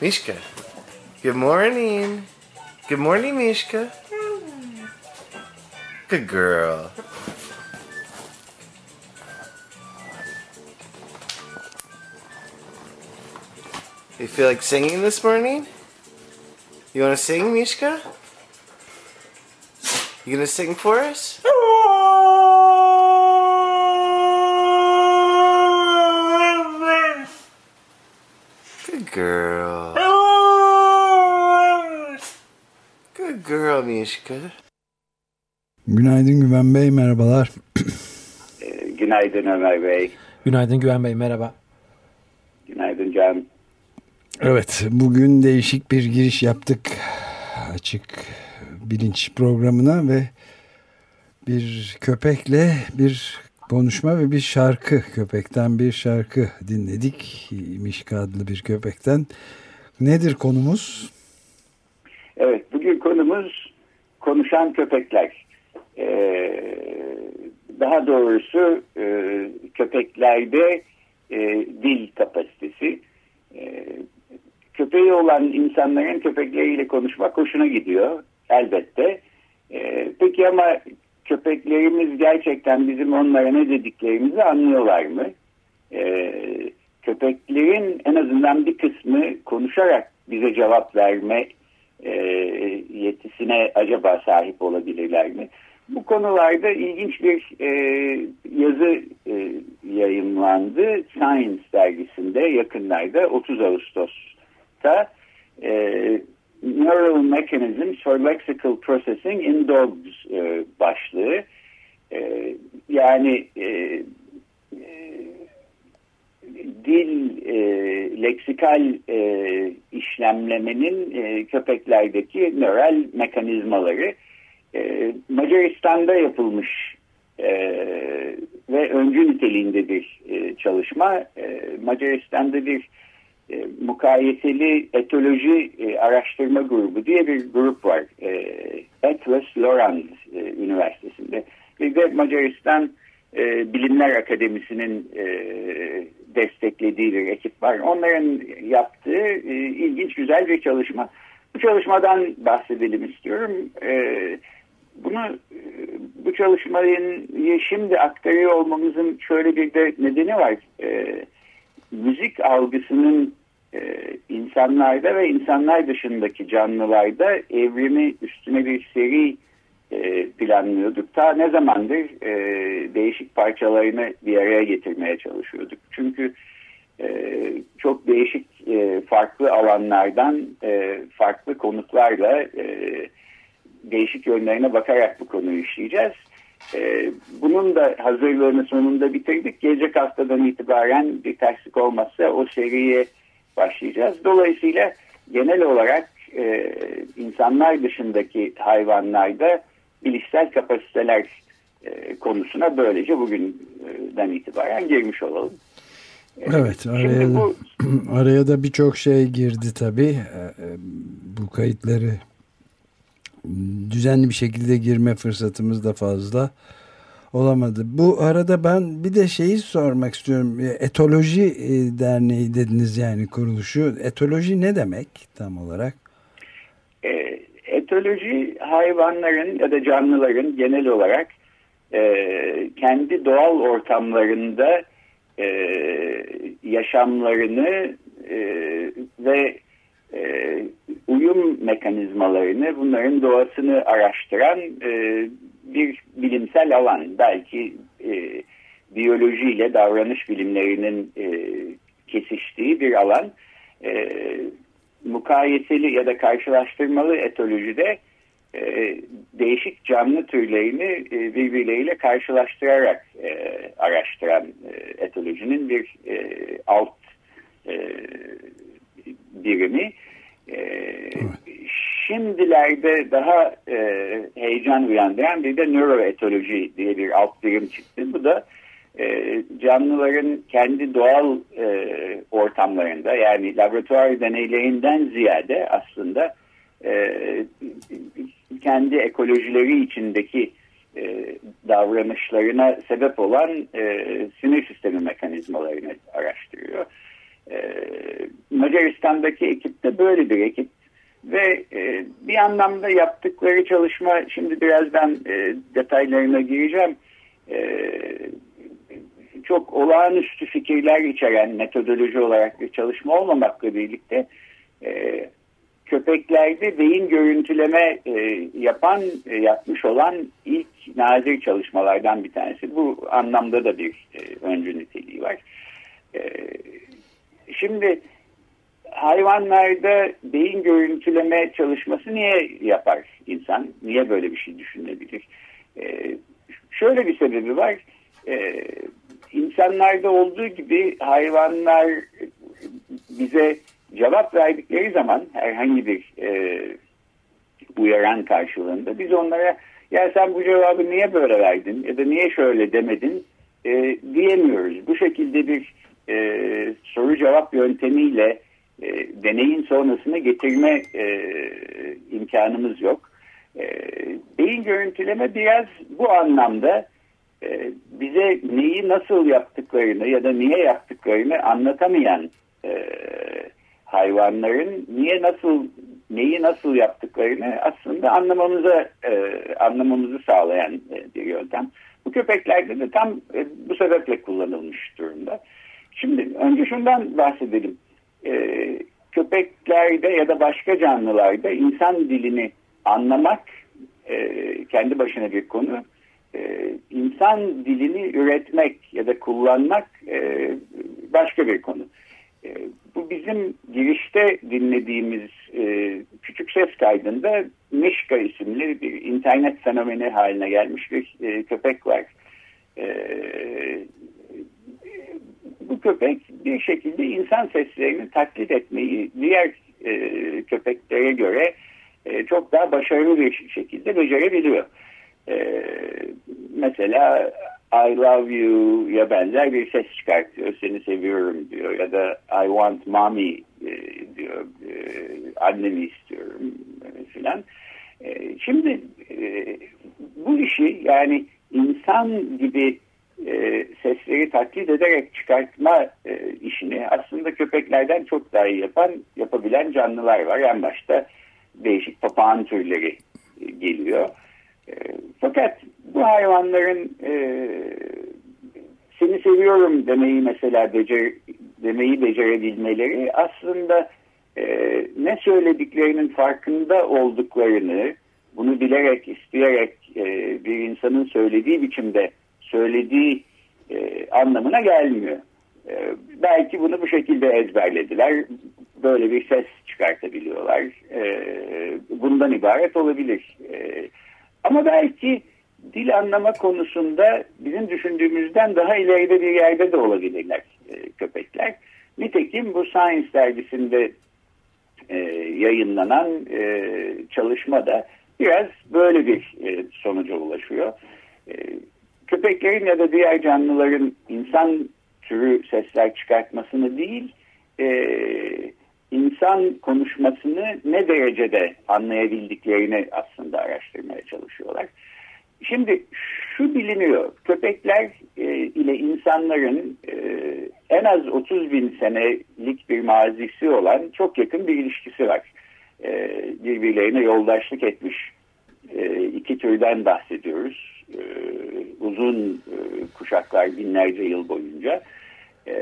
Mishka. Good morning. Good morning, Mishka. Good girl. You feel like singing this morning? You want to sing, Mishka? You gonna sing for us? Good girl. Mishka. Günaydın Güven Bey, merhabalar. Ee, Günaydın Ömer Bey. Günaydın Güven Bey, merhaba. Günaydın Can. Evet, bugün değişik bir giriş yaptık. Açık bilinç programına ve bir köpekle bir konuşma ve bir şarkı köpekten bir şarkı dinledik. Mişka adlı bir köpekten. Nedir konumuz? Evet bugün konumuz konuşan köpekler. Ee, daha doğrusu e, köpeklerde e, dil kapasitesi. E, köpeği olan insanların köpekleriyle konuşmak hoşuna gidiyor elbette. E, peki ama köpeklerimiz gerçekten bizim onlara ne dediklerimizi anlıyorlar mı? E, köpeklerin en azından bir kısmı konuşarak bize cevap verme e, yetisine acaba sahip olabilirler mi? Bu konularda ilginç bir e, yazı e, yayınlandı Science dergisinde yakınlarda 30 Ağustos'ta. E, Neural Mechanisms for Lexical Processing in Dogs e, başlığı. E, yani e, e, dil e, leksikal e, işlemlemenin e, köpeklerdeki nöral mekanizmaları e, Macaristan'da yapılmış e, ve öncü niteliğinde bir e, çalışma. E, Macaristan'da bir e, mukayeseli etoloji e, araştırma grubu diye bir grup var. E, Atlas Lorand e, Üniversitesi'nde. Bir de Macaristan e, Bilimler Akademisi'nin e, desteklediği bir ekip var. Onların yaptığı e, ilginç güzel bir çalışma. Bu çalışmadan bahsedelim istiyorum. E, bunu e, bu çalışmayı şimdi aktarıyor olmamızın şöyle bir de nedeni var. E, müzik algısının e, insanlarda ve insanlar dışındaki canlılarda evrimi üstüne bir seri e, planlıyorduk. Ta ne zamandır e, değişik parçalarını bir araya getirmeye çalışıyorduk. Çünkü e, çok değişik e, farklı alanlardan e, farklı konuklarla e, değişik yönlerine bakarak bu konuyu işleyeceğiz. E, bunun da hazırlığını sonunda bitirdik. Gelecek haftadan itibaren bir terslik olmazsa o seriye başlayacağız. Dolayısıyla genel olarak e, insanlar dışındaki hayvanlarda bilişsel kapasiteler e, konusuna böylece bugünden itibaren girmiş olalım. Evet, araya bu, araya da birçok şey girdi tabii. Bu kayıtları düzenli bir şekilde girme fırsatımız da fazla olamadı. Bu arada ben bir de şeyi sormak istiyorum. Etoloji e, Derneği dediniz yani kuruluşu. Etoloji ne demek tam olarak? Etoloji hayvanların ya da canlıların genel olarak e, kendi doğal ortamlarında e, yaşamlarını e, ve e, uyum mekanizmalarını, bunların doğasını araştıran e, bir bilimsel alan. Belki e, biyolojiyle davranış bilimlerinin e, kesiştiği bir alan. E, mukayeseli ya da karşılaştırmalı etolojide e, değişik canlı türlerini e, birbirleriyle karşılaştırarak e, araştıran e, etolojinin bir e, alt e, birimi. E, şimdilerde daha e, heyecan uyandıran bir de nöroetoloji diye bir alt birim çıktı. Bu da e, canlıların kendi doğal e, ortamlarında yani laboratuvar deneylerinden ziyade aslında e, kendi ekolojileri içindeki e, davranışlarına sebep olan e, sinir sistemi mekanizmalarını araştırıyor. E, Macaristan'daki ekip de böyle bir ekip ve e, bir anlamda yaptıkları çalışma şimdi birazdan e, detaylarına gireceğim. E, çok olağanüstü fikirler içeren metodoloji olarak bir çalışma olmamakla birlikte e, köpeklerde beyin görüntüleme e, yapan e, yapmış olan ilk nadir çalışmalardan bir tanesi. Bu anlamda da bir e, öncü niteliği var. E, şimdi hayvanlarda beyin görüntüleme çalışması niye yapar insan? Niye böyle bir şey düşünebilir? E, şöyle bir sebebi var. E, insanlarda olduğu gibi hayvanlar bize cevap verdikleri zaman herhangi bir e, uyaran karşılığında biz onlara ya sen bu cevabı niye böyle verdin ya da niye şöyle demedin e, diyemiyoruz. Bu şekilde bir e, soru cevap yöntemiyle e, deneyin sonrasını getirme e, imkanımız yok. E, beyin görüntüleme biraz bu anlamda e, bize neyi nasıl yaptıklarını ya da niye yaptıklarını anlatamayan e, hayvanların niye nasıl neyi nasıl yaptıklarını aslında anlamamıza e, anlamamızı sağlayan e, bir yöntem. Bu köpeklerde de tam e, bu sebeple kullanılmış durumda. Şimdi önce şundan bahsedelim. E, köpeklerde ya da başka canlılarda insan dilini anlamak e, kendi başına bir konu. E, insan dilini üretmek ya da kullanmak e, başka bir konu. E, bu bizim girişte dinlediğimiz e, küçük ses kaydında Mişka isimli bir internet fenomeni haline gelmiş bir e, köpek var. E, bu köpek bir şekilde insan seslerini taklit etmeyi diğer köpeklere göre çok daha başarılı bir şekilde becerebiliyor. Mesela I love you ya benzer bir ses çıkartıyor. Seni seviyorum diyor ya da I want mommy e, diyor. E, annemi istiyorum e, filan. Şimdi bu işi yani insan gibi sesleri taklit ederek çıkartma işini aslında köpeklerden çok daha iyi yapan, yapabilen canlılar var. En başta değişik papağan türleri geliyor. E, fakat bu hayvanların e, seni seviyorum demeyi mesela becer, demeyi becerebilmeleri aslında e, ne söylediklerinin farkında olduklarını bunu bilerek isteyerek e, bir insanın söylediği biçimde söylediği e, anlamına gelmiyor. E, belki bunu bu şekilde ezberlediler. Böyle bir ses çıkartabiliyorlar. E, bundan ibaret olabilir. E, ama belki dil anlama konusunda bizim düşündüğümüzden daha ileride bir yerde de olabilirler e, köpekler. Nitekim bu Science dergisinde e, yayınlanan e, çalışmada biraz böyle bir e, sonuca ulaşıyor. E, köpeklerin ya da diğer canlıların insan türü sesler çıkartmasını değil, e, insan konuşmasını ne derecede anlayabildiklerini aslında araştırmaya çalışıyorlar. Şimdi şu biliniyor, köpekler e, ile insanların e, en az 30 bin senelik bir mazisi olan çok yakın bir ilişkisi var. E, birbirlerine yoldaşlık etmiş e, iki türden bahsediyoruz. E, uzun e, kuşaklar binlerce yıl boyunca. E,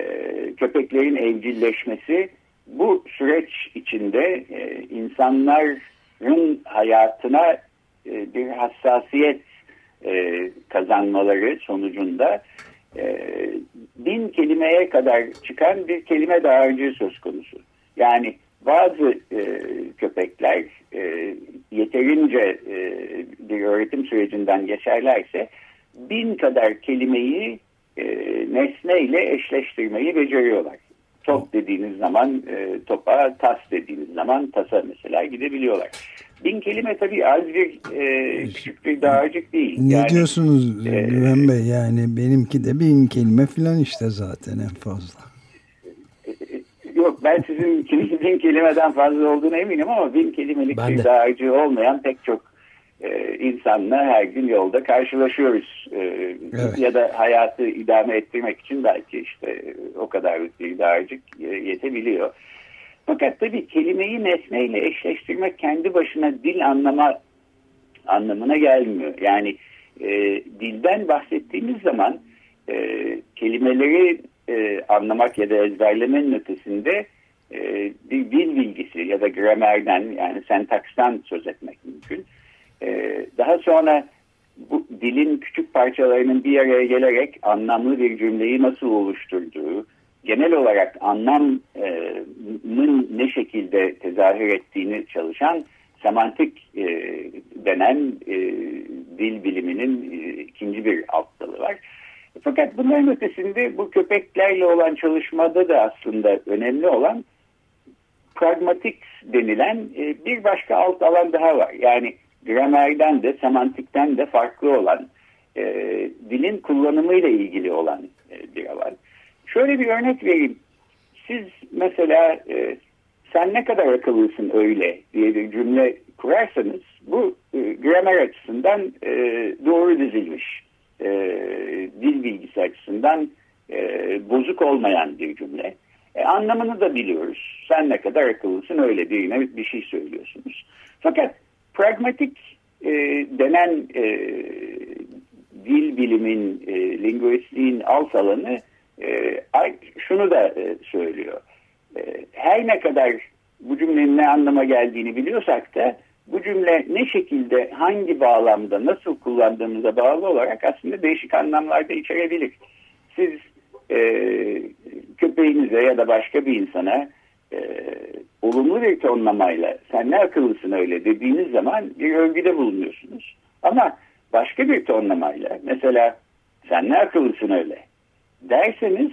köpeklerin evcilleşmesi bu süreç içinde e, insanların hayatına e, bir hassasiyet e, kazanmaları sonucunda e, bin kelimeye kadar çıkan bir kelime dağarcığı söz konusu. Yani bazı e, köpekler e, yeterince e, bir öğretim sürecinden geçerlerse bin kadar kelimeyi e, nesneyle eşleştirmeyi beceriyorlar. Top dediğiniz zaman e, topa, tas dediğiniz zaman tasa mesela gidebiliyorlar. Bin kelime tabii az bir e, küçük bir dağarcık değil. Ne yani, diyorsunuz e, Güven Bey? Yani benimki de bin kelime falan işte zaten en fazla. Yok ben sizin bin kelimeden fazla olduğunu eminim ama bin kelimelik Ben bir de. dağarcığı olmayan pek çok e, insanla her gün yolda karşılaşıyoruz. E, Evet. Ya da hayatı idame ettirmek için belki işte o kadar bir e, yetebiliyor. Fakat tabii kelimeyi nesneyle eşleştirmek kendi başına dil anlama anlamına gelmiyor. Yani e, dilden bahsettiğimiz zaman e, kelimeleri e, anlamak ya da ezberlemenin ötesinde e, bir dil bilgisi ya da gramerden yani sentakstan söz etmek. E, daha sonra bu dilin küçük parçalarının bir araya gelerek anlamlı bir cümleyi nasıl oluşturduğu, genel olarak anlamın ne şekilde tezahür ettiğini çalışan semantik e, denen e, dil biliminin e, ikinci bir alt dalı var. Fakat bunların ötesinde bu köpeklerle olan çalışmada da aslında önemli olan pragmatik denilen e, bir başka alt alan daha var. Yani gramerden de semantikten de farklı olan e, dilin kullanımıyla ilgili olan e, bir alan. Şöyle bir örnek vereyim. Siz mesela e, sen ne kadar akıllısın öyle diye bir cümle kurarsanız bu e, gramer açısından e, doğru dizilmiş. E, dil bilgisi açısından e, bozuk olmayan bir cümle. E, anlamını da biliyoruz. Sen ne kadar akıllısın öyle birine bir şey söylüyorsunuz. Fakat pragmatik e, denen e, dil bilimin, e, linguistiğin alt alanı e, şunu da e, söylüyor. E, her ne kadar bu cümlenin ne anlama geldiğini biliyorsak da bu cümle ne şekilde, hangi bağlamda, nasıl kullandığımıza bağlı olarak aslında değişik anlamlarda içerebilir. Siz e, köpeğinize ya da başka bir insana e, olumlu bir tonlamayla sen ne akıllısın öyle dediğiniz zaman bir övgüde bulunuyorsunuz. Ama başka bir tonlamayla mesela sen ne akıllısın öyle derseniz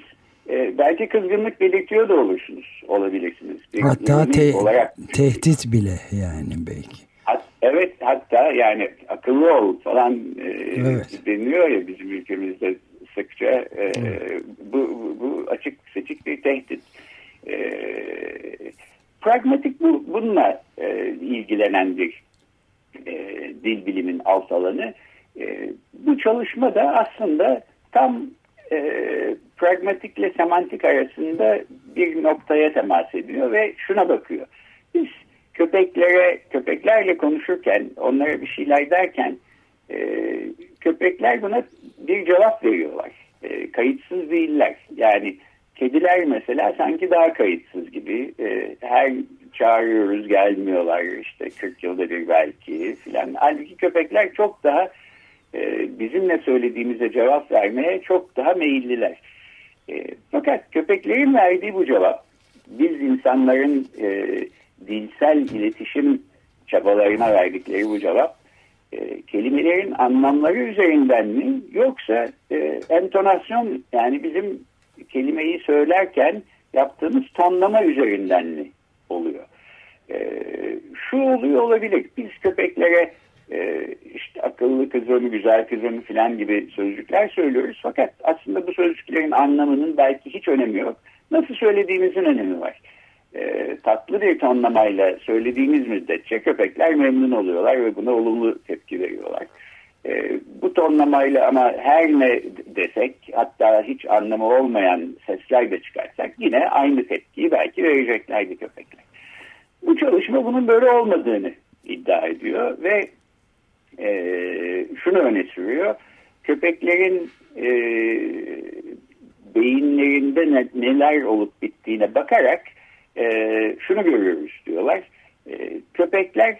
e, belki kızgınlık belirtiyor da olursunuz, olabilirsiniz. Bir Hatta te- olarak tehdit bile yani belki. Hat- evet hatta yani akıllı ol falan e, Evet. deniliyor ya bizim ülkemizde sıkça e, bu, bu, bu açık seçik bir tehdit. E, pragmatik bu, bununla e, ilgilenen bir e, dil bilimin alt alanı. E, bu çalışma da aslında tam e, pragmatikle semantik arasında bir noktaya temas ediyor ve şuna bakıyor. Biz köpeklere, köpeklerle konuşurken, onlara bir şeyler derken e, köpekler buna bir cevap veriyorlar. E, kayıtsız değiller. Yani kediler mesela sanki daha kayıtsız gibi. E, her çağırıyoruz gelmiyorlar işte 40 yılda bir belki filan. Halbuki köpekler çok daha e, bizimle söylediğimize cevap vermeye çok daha meyilliler. E, fakat köpeklerin verdiği bu cevap biz insanların e, dilsel iletişim çabalarına verdikleri bu cevap e, kelimelerin anlamları üzerinden mi yoksa e, entonasyon yani bizim kelimeyi söylerken yaptığımız tonlama üzerinden mi oluyor? E, şu oluyor olabilir. Biz köpeklere e, işte akıllı kızım, güzel kızım filan gibi sözcükler söylüyoruz. Fakat aslında bu sözcüklerin anlamının belki hiç önemi yok. Nasıl söylediğimizin önemi var. E, tatlı bir tonlamayla söylediğimiz müddetçe köpekler memnun oluyorlar ve buna olumlu tepki veriyorlar. E, bu tonlamayla ama her ne desek hatta hiç anlamı olmayan sesler de çıkarsak yine aynı tepkiyi belki vereceklerdi köpekler. Bu çalışma bunun böyle olmadığını iddia ediyor ve e, şunu öne sürüyor. Köpeklerin e, beyinlerinde ne, neler olup bittiğine bakarak e, şunu görüyoruz diyorlar. E, köpekler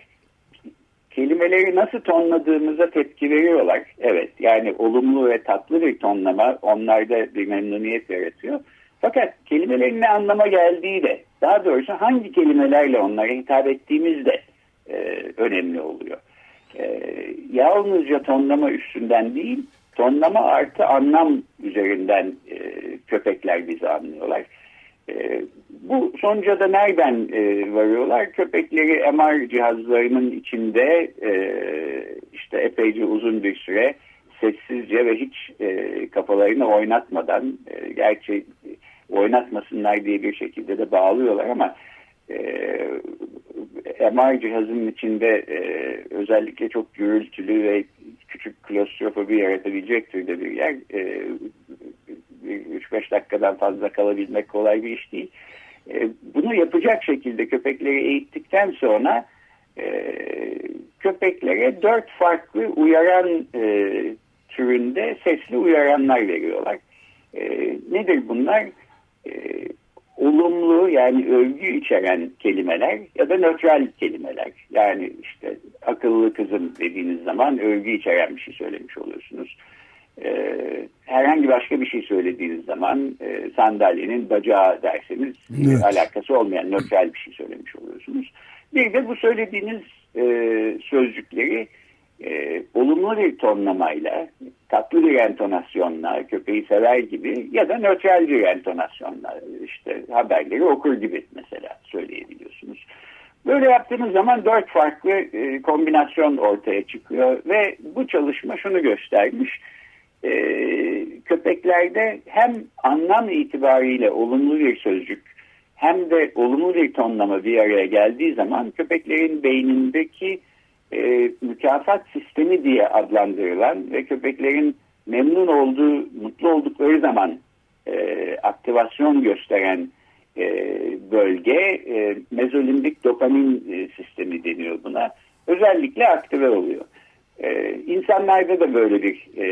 kelimeleri nasıl tonladığımıza tepki veriyorlar. Evet yani olumlu ve tatlı bir tonlama onlarda bir memnuniyet yaratıyor. Fakat kelimelerin ne anlama geldiği de daha doğrusu hangi kelimelerle onlara hitap ettiğimiz de e, önemli oluyor. E, yalnızca tonlama üstünden değil tonlama artı anlam üzerinden e, köpekler bizi anlıyorlar. E, bu sonuca da nereden e, varıyorlar? Köpekleri MR cihazlarının içinde e, işte epeyce uzun bir süre sessizce ve hiç e, kafalarını oynatmadan e, gerçi oynatmasınlar diye bir şekilde de bağlıyorlar ama e, MR cihazının içinde e, özellikle çok gürültülü ve küçük klostrofobi yaratabilecek türde bir yer e, 3-5 dakikadan fazla kalabilmek kolay bir iş değil. E, bunu yapacak şekilde köpekleri eğittikten sonra e, köpeklere dört farklı uyaran e, türünde sesli uyaranlar veriyorlar. Nedir bunlar? Olumlu yani övgü içeren kelimeler ya da nötral kelimeler. Yani işte akıllı kızım dediğiniz zaman övgü içeren bir şey söylemiş oluyorsunuz. Ee, herhangi başka bir şey söylediğiniz zaman e, sandalyenin bacağı derseniz evet. alakası olmayan nötral bir şey söylemiş oluyorsunuz. Bir de bu söylediğiniz e, sözcükleri e, olumlu bir tonlamayla, tatlı bir entonasyonla, köpeği sever gibi ya da nötral bir entonasyonla işte haberleri okur gibi mesela söyleyebiliyorsunuz. Böyle yaptığınız zaman dört farklı e, kombinasyon ortaya çıkıyor ve bu çalışma şunu göstermiş. E, köpeklerde hem anlam itibariyle olumlu bir sözcük hem de olumlu bir tonlama bir araya geldiği zaman köpeklerin beynindeki e, mükafat sistemi diye adlandırılan ve köpeklerin memnun olduğu, mutlu oldukları zaman e, aktivasyon gösteren e, bölge e, mezolimbik dopamin e, sistemi deniyor buna. Özellikle aktive oluyor. E, insanlarda da böyle bir e,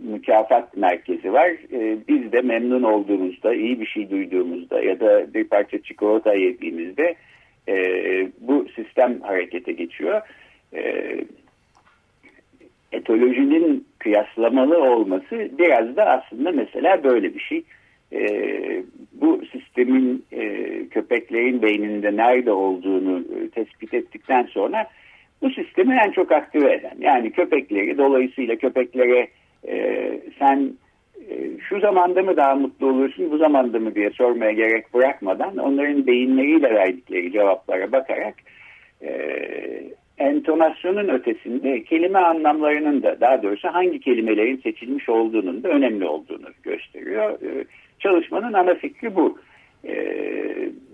mükafat merkezi var. E, biz de memnun olduğumuzda, iyi bir şey duyduğumuzda ya da bir parça çikolata yediğimizde e, bu sistem harekete geçiyor. E, etolojinin kıyaslamalı olması biraz da aslında mesela böyle bir şey. E, bu sistemin e, köpeklerin beyninde nerede olduğunu e, tespit ettikten sonra bu sistemi en çok aktive eden yani köpekleri dolayısıyla köpeklere e, sen e, şu zamanda mı daha mutlu olursun bu zamanda mı diye sormaya gerek bırakmadan onların beyinleriyle verdikleri cevaplara bakarak e, entonasyonun ötesinde kelime anlamlarının da daha doğrusu hangi kelimelerin seçilmiş olduğunun da önemli olduğunu gösteriyor. E, çalışmanın ana fikri bu. E,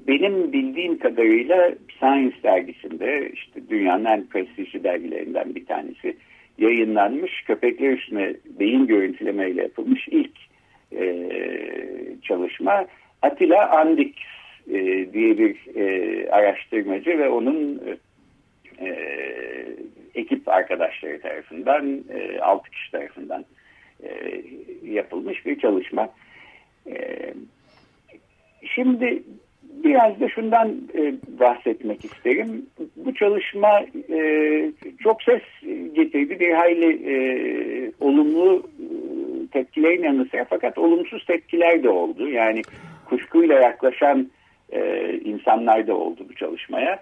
benim bildiğim kadarıyla Science dergisinde işte dünyanın en prestijli dergilerinden bir tanesi yayınlanmış köpekler üstüne beyin görüntülemeyle yapılmış ilk e, çalışma Atilla Andix e, diye bir e, araştırmacı ve onun e, ekip arkadaşları tarafından e, 6 kişi tarafından e, yapılmış bir çalışma. E, şimdi biraz da şundan e, bahsetmek isterim. Bu çalışma e, çok ses getirdi. Bir hayli e, olumlu e, tepkilerin yanı sıra fakat olumsuz tepkiler de oldu. Yani kuşkuyla yaklaşan e, insanlar da oldu bu çalışmaya.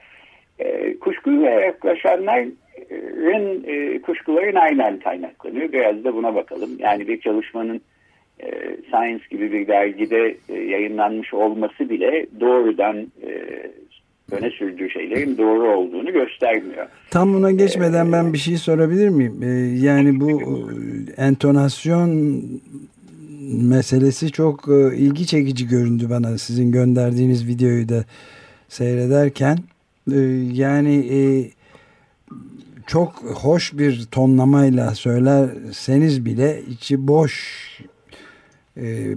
E, kuşkuyla yaklaşanların e, kuşkuların aynen kaynaklanıyor. Biraz da buna bakalım. Yani bir çalışmanın e, Science gibi bir dergide e, yayınlanmış olması bile doğrudan e, öne sürdüğü şeylerin doğru olduğunu göstermiyor. Tam buna geçmeden ben bir şey sorabilir miyim? Yani bu entonasyon meselesi çok ilgi çekici göründü bana sizin gönderdiğiniz videoyu da seyrederken. Yani çok hoş bir tonlamayla söylerseniz bile içi boş e,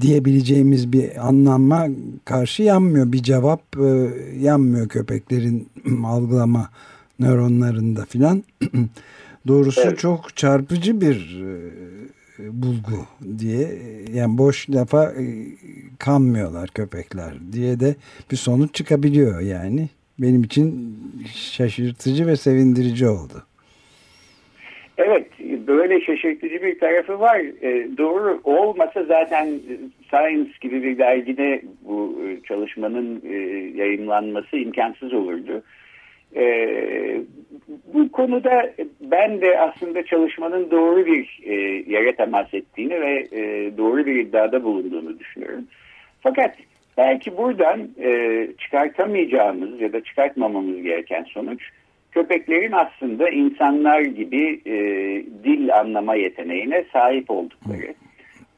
diyebileceğimiz bir anlamma karşı yanmıyor. Bir cevap e, yanmıyor köpeklerin algılama nöronlarında filan. Doğrusu evet. çok çarpıcı bir e, bulgu diye yani boş lafa e, kanmıyorlar köpekler diye de bir sonuç çıkabiliyor yani. Benim için şaşırtıcı ve sevindirici oldu. Evet böyle şaşırtıcı bir tarafı var. E, doğru olmasa zaten Science gibi bir dergide bu e, çalışmanın e, yayınlanması imkansız olurdu. E, bu konuda ben de aslında çalışmanın doğru bir e, yere temas ettiğini ve e, doğru bir iddiada bulunduğunu düşünüyorum. Fakat belki buradan e, çıkartamayacağımız ya da çıkartmamamız gereken sonuç köpeklerin aslında insanlar gibi e, dil anlama yeteneğine sahip oldukları.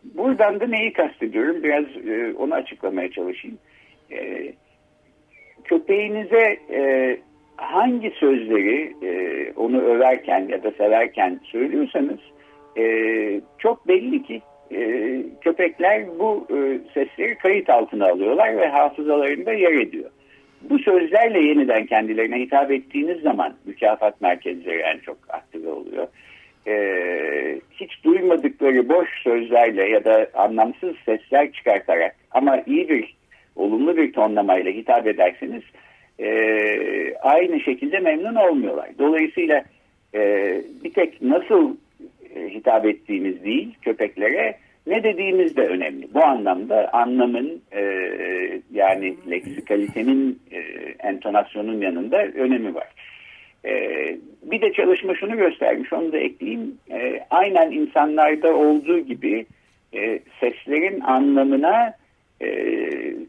Buradan da neyi kastediyorum? Biraz e, onu açıklamaya çalışayım. E, köpeğinize e, hangi sözleri e, onu överken ya da severken söylüyorsanız e, çok belli ki e, köpekler bu e, sesleri kayıt altına alıyorlar ve hafızalarında yer ediyor. Bu sözlerle yeniden kendilerine hitap ettiğiniz zaman mükafat merkezleri en çok aktive oluyor. Ee, hiç duymadıkları boş sözlerle ya da anlamsız sesler çıkartarak ama iyi bir, olumlu bir tonlamayla hitap ederseniz e, aynı şekilde memnun olmuyorlar. Dolayısıyla e, bir tek nasıl e, hitap ettiğimiz değil köpeklere ne dediğimiz de önemli. Bu anlamda anlamın e, yani leksikalitenin e, entonasyonun yanında önemi var. E, bir de çalışma şunu göstermiş onu da ekleyeyim. E, aynen insanlarda olduğu gibi e, seslerin anlamına e,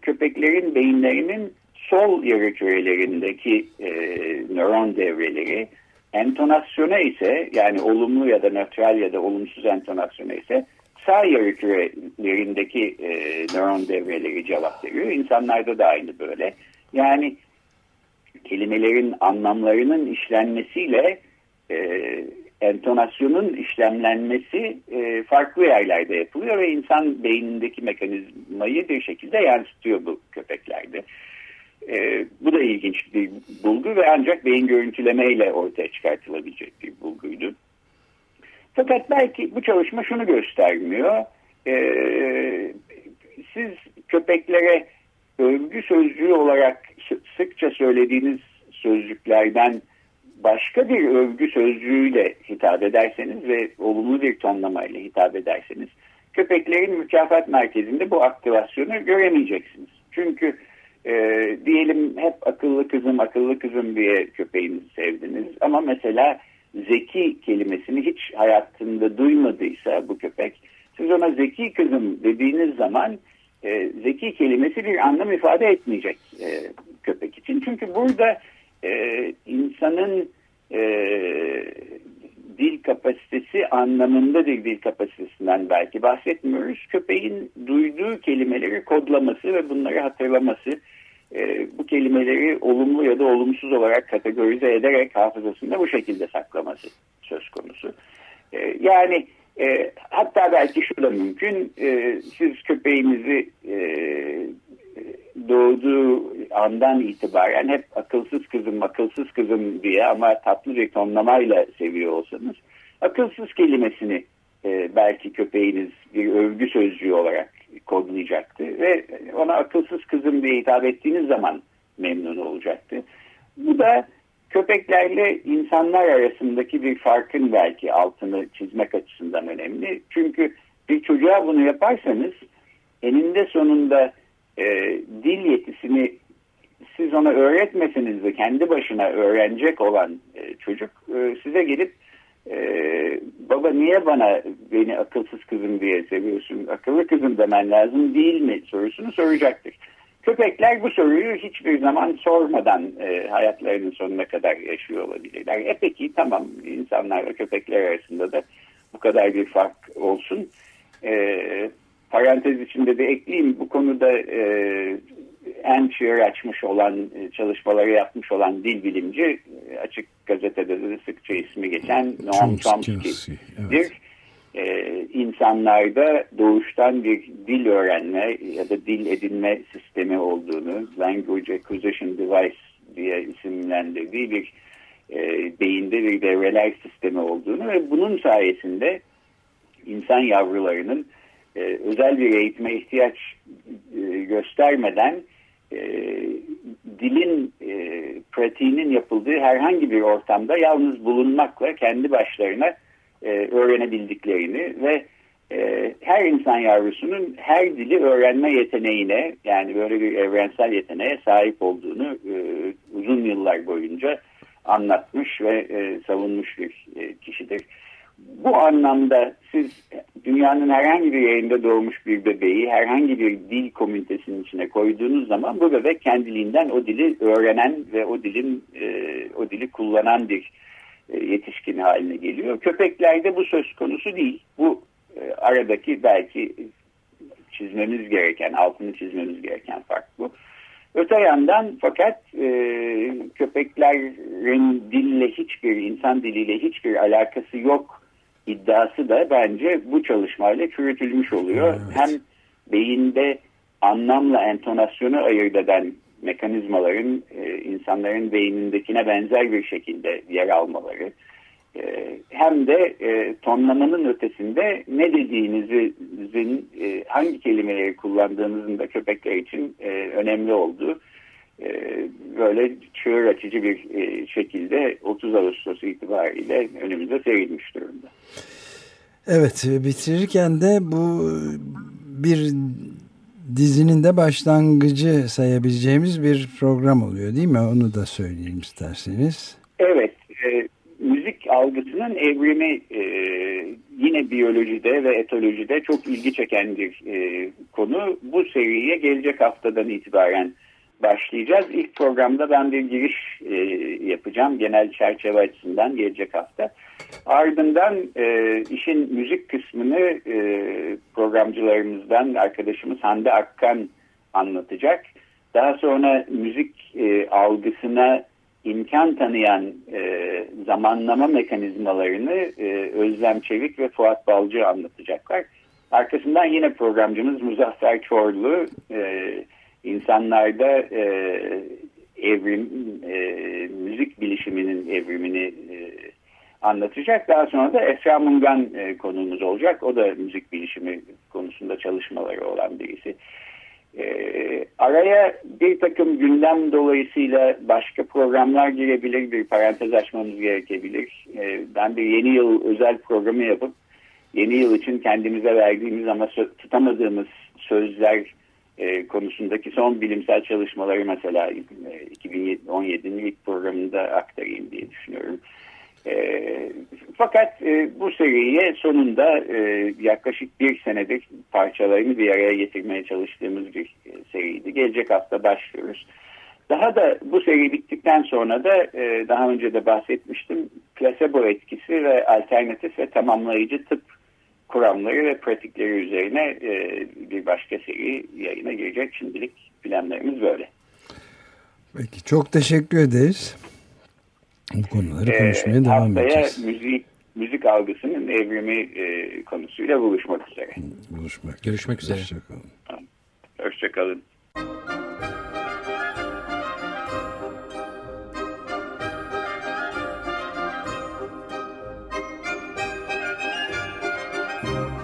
köpeklerin beyinlerinin sol yarı kürelerindeki e, nöron devreleri entonasyona ise yani olumlu ya da nötral ya da olumsuz entonasyona ise sağ yarı e, nöron devreleri cevap veriyor. İnsanlarda da aynı böyle. Yani kelimelerin anlamlarının işlenmesiyle e, entonasyonun işlemlenmesi e, farklı yerlerde yapılıyor ve insan beynindeki mekanizmayı bir şekilde yansıtıyor bu köpeklerde. E, bu da ilginç bir bulgu ve ancak beyin görüntülemeyle ortaya çıkartılabilecek bir bulguydu. Fakat belki bu çalışma şunu göstermiyor. E, siz köpeklere övgü sözcüğü olarak sıkça söylediğiniz sözcüklerden başka bir övgü sözcüğüyle hitap ederseniz ve olumlu bir tonlamayla hitap ederseniz köpeklerin mükafat merkezinde bu aktivasyonu göremeyeceksiniz. Çünkü e, diyelim hep akıllı kızım akıllı kızım diye köpeğinizi sevdiniz ama mesela zeki kelimesini hiç hayatında duymadıysa bu köpek siz ona zeki kızım dediğiniz zaman e, zeki kelimesi bir anlam ifade etmeyecek e, köpek için. Çünkü burada e, insanın e, dil kapasitesi anlamında bir dil kapasitesinden belki bahsetmiyoruz. Köpeğin duyduğu kelimeleri kodlaması ve bunları hatırlaması e, bu kelimeleri olumlu ya da olumsuz olarak kategorize ederek hafızasında bu şekilde saklaması söz konusu. E, yani e, hatta belki şu da mümkün, e, siz köpeğinizi e, doğduğu andan itibaren hep akılsız kızım akılsız kızım diye ama tatlı bir tonlamayla seviyor olsanız akılsız kelimesini e, belki köpeğiniz bir övgü sözcüğü olarak kodlayacaktı ve ona akılsız kızım diye hitap ettiğiniz zaman memnun olacaktı. Bu da köpeklerle insanlar arasındaki bir farkın belki altını çizmek açısından önemli. Çünkü bir çocuğa bunu yaparsanız eninde sonunda e, dil yetisini siz ona öğretmeseniz de kendi başına öğrenecek olan e, çocuk e, size gelip ee, baba niye bana beni akılsız kızım diye seviyorsun akıllı kızım demen lazım değil mi sorusunu soracaktır. Köpekler bu soruyu hiçbir zaman sormadan e, hayatlarının sonuna kadar yaşıyor olabilirler. E peki tamam insanlar köpekler arasında da bu kadar bir fark olsun. E, parantez içinde de ekleyeyim bu konuda e, Antier açmış olan e, çalışmaları yapmış olan dil bilimci e, açık gazetede de sıkça ismi geçen Noam Chomsky'dir. Evet. Ee, insanlarda doğuştan bir dil öğrenme ya da dil edinme sistemi olduğunu Language Acquisition Device diye isimlendirdiği bir e, beyinde bir devreler sistemi olduğunu ve bunun sayesinde insan yavrularının e, özel bir eğitime ihtiyaç e, göstermeden e, dilin e, pratiğinin yapıldığı herhangi bir ortamda yalnız bulunmakla kendi başlarına e, öğrenebildiklerini ve her insan yavrusunun her dili öğrenme yeteneğine yani böyle bir evrensel yeteneğe sahip olduğunu uzun yıllar boyunca anlatmış ve e, savunmuş bir kişidir. Bu anlamda siz dünyanın herhangi bir yerinde doğmuş bir bebeği herhangi bir dil komünitesinin içine koyduğunuz zaman bu bebek kendiliğinden o dili öğrenen ve o dilin e, o dili kullanan bir e, yetişkin haline geliyor. Köpeklerde bu söz konusu değil. Bu e, aradaki belki çizmemiz gereken, altını çizmemiz gereken fark bu. Öte yandan fakat e, köpeklerin dille hiçbir, insan diliyle hiçbir alakası yok iddiası da bence bu çalışmayla çürütülmüş oluyor. Evet. Hem beyinde anlamla entonasyonu ayırt eden mekanizmaların e, insanların beynindekine benzer bir şekilde yer almaları, e, hem de e, tonlamanın ötesinde ne dediğinizin e, hangi kelimeleri kullandığınızın da köpekler için e, önemli olduğu böyle çığır açıcı bir e, şekilde 30 Ağustos itibariyle önümüze serilmiş durumda. Evet bitirirken de bu bir dizinin de başlangıcı sayabileceğimiz bir program oluyor değil mi? Onu da söyleyeyim isterseniz. Evet. E, müzik algısının evrimi e, yine biyolojide ve etolojide çok ilgi çeken bir e, konu. Bu seriye gelecek haftadan itibaren başlayacağız. İlk programda ben bir giriş e, yapacağım genel çerçeve açısından gelecek hafta. Ardından e, işin müzik kısmını e, programcılarımızdan arkadaşımız Hande Akkan anlatacak. Daha sonra müzik e, algısına imkan tanıyan e, zamanlama mekanizmalarını e, Özlem Çevik ve Fuat Balcı anlatacaklar. Arkasından yine programcımız Muzaffer Çorlu e, insanlarda e, evrim, e, müzik bilişiminin evrimini e, anlatacak. Daha sonra da Esra Mungan e, konuğumuz olacak. O da müzik bilişimi konusunda çalışmaları olan birisi. E, araya bir takım gündem dolayısıyla başka programlar girebilir, bir parantez açmamız gerekebilir. E, ben bir yeni yıl özel programı yapıp yeni yıl için kendimize verdiğimiz ama tutamadığımız sözler e, konusundaki son bilimsel çalışmaları mesela e, 2017'nin ilk programında aktarayım diye düşünüyorum. E, fakat e, bu seriye sonunda e, yaklaşık bir senedir parçalarını bir araya getirmeye çalıştığımız bir e, seriydi. Gelecek hafta başlıyoruz. Daha da bu seri bittikten sonra da e, daha önce de bahsetmiştim plasebo etkisi ve alternatif ve tamamlayıcı tıp kuramları ve pratikleri üzerine e, bir başka seri yayına girecek. Şimdilik planlarımız böyle. Peki çok teşekkür ederiz. Bu konuları konuşmaya ee, devam edeceğiz. müzik müzik algısının evrimi e, konusuyla buluşmak üzere. Buluşmak. Görüşmek üzere. Hoşçakalın. Hoşçakalın.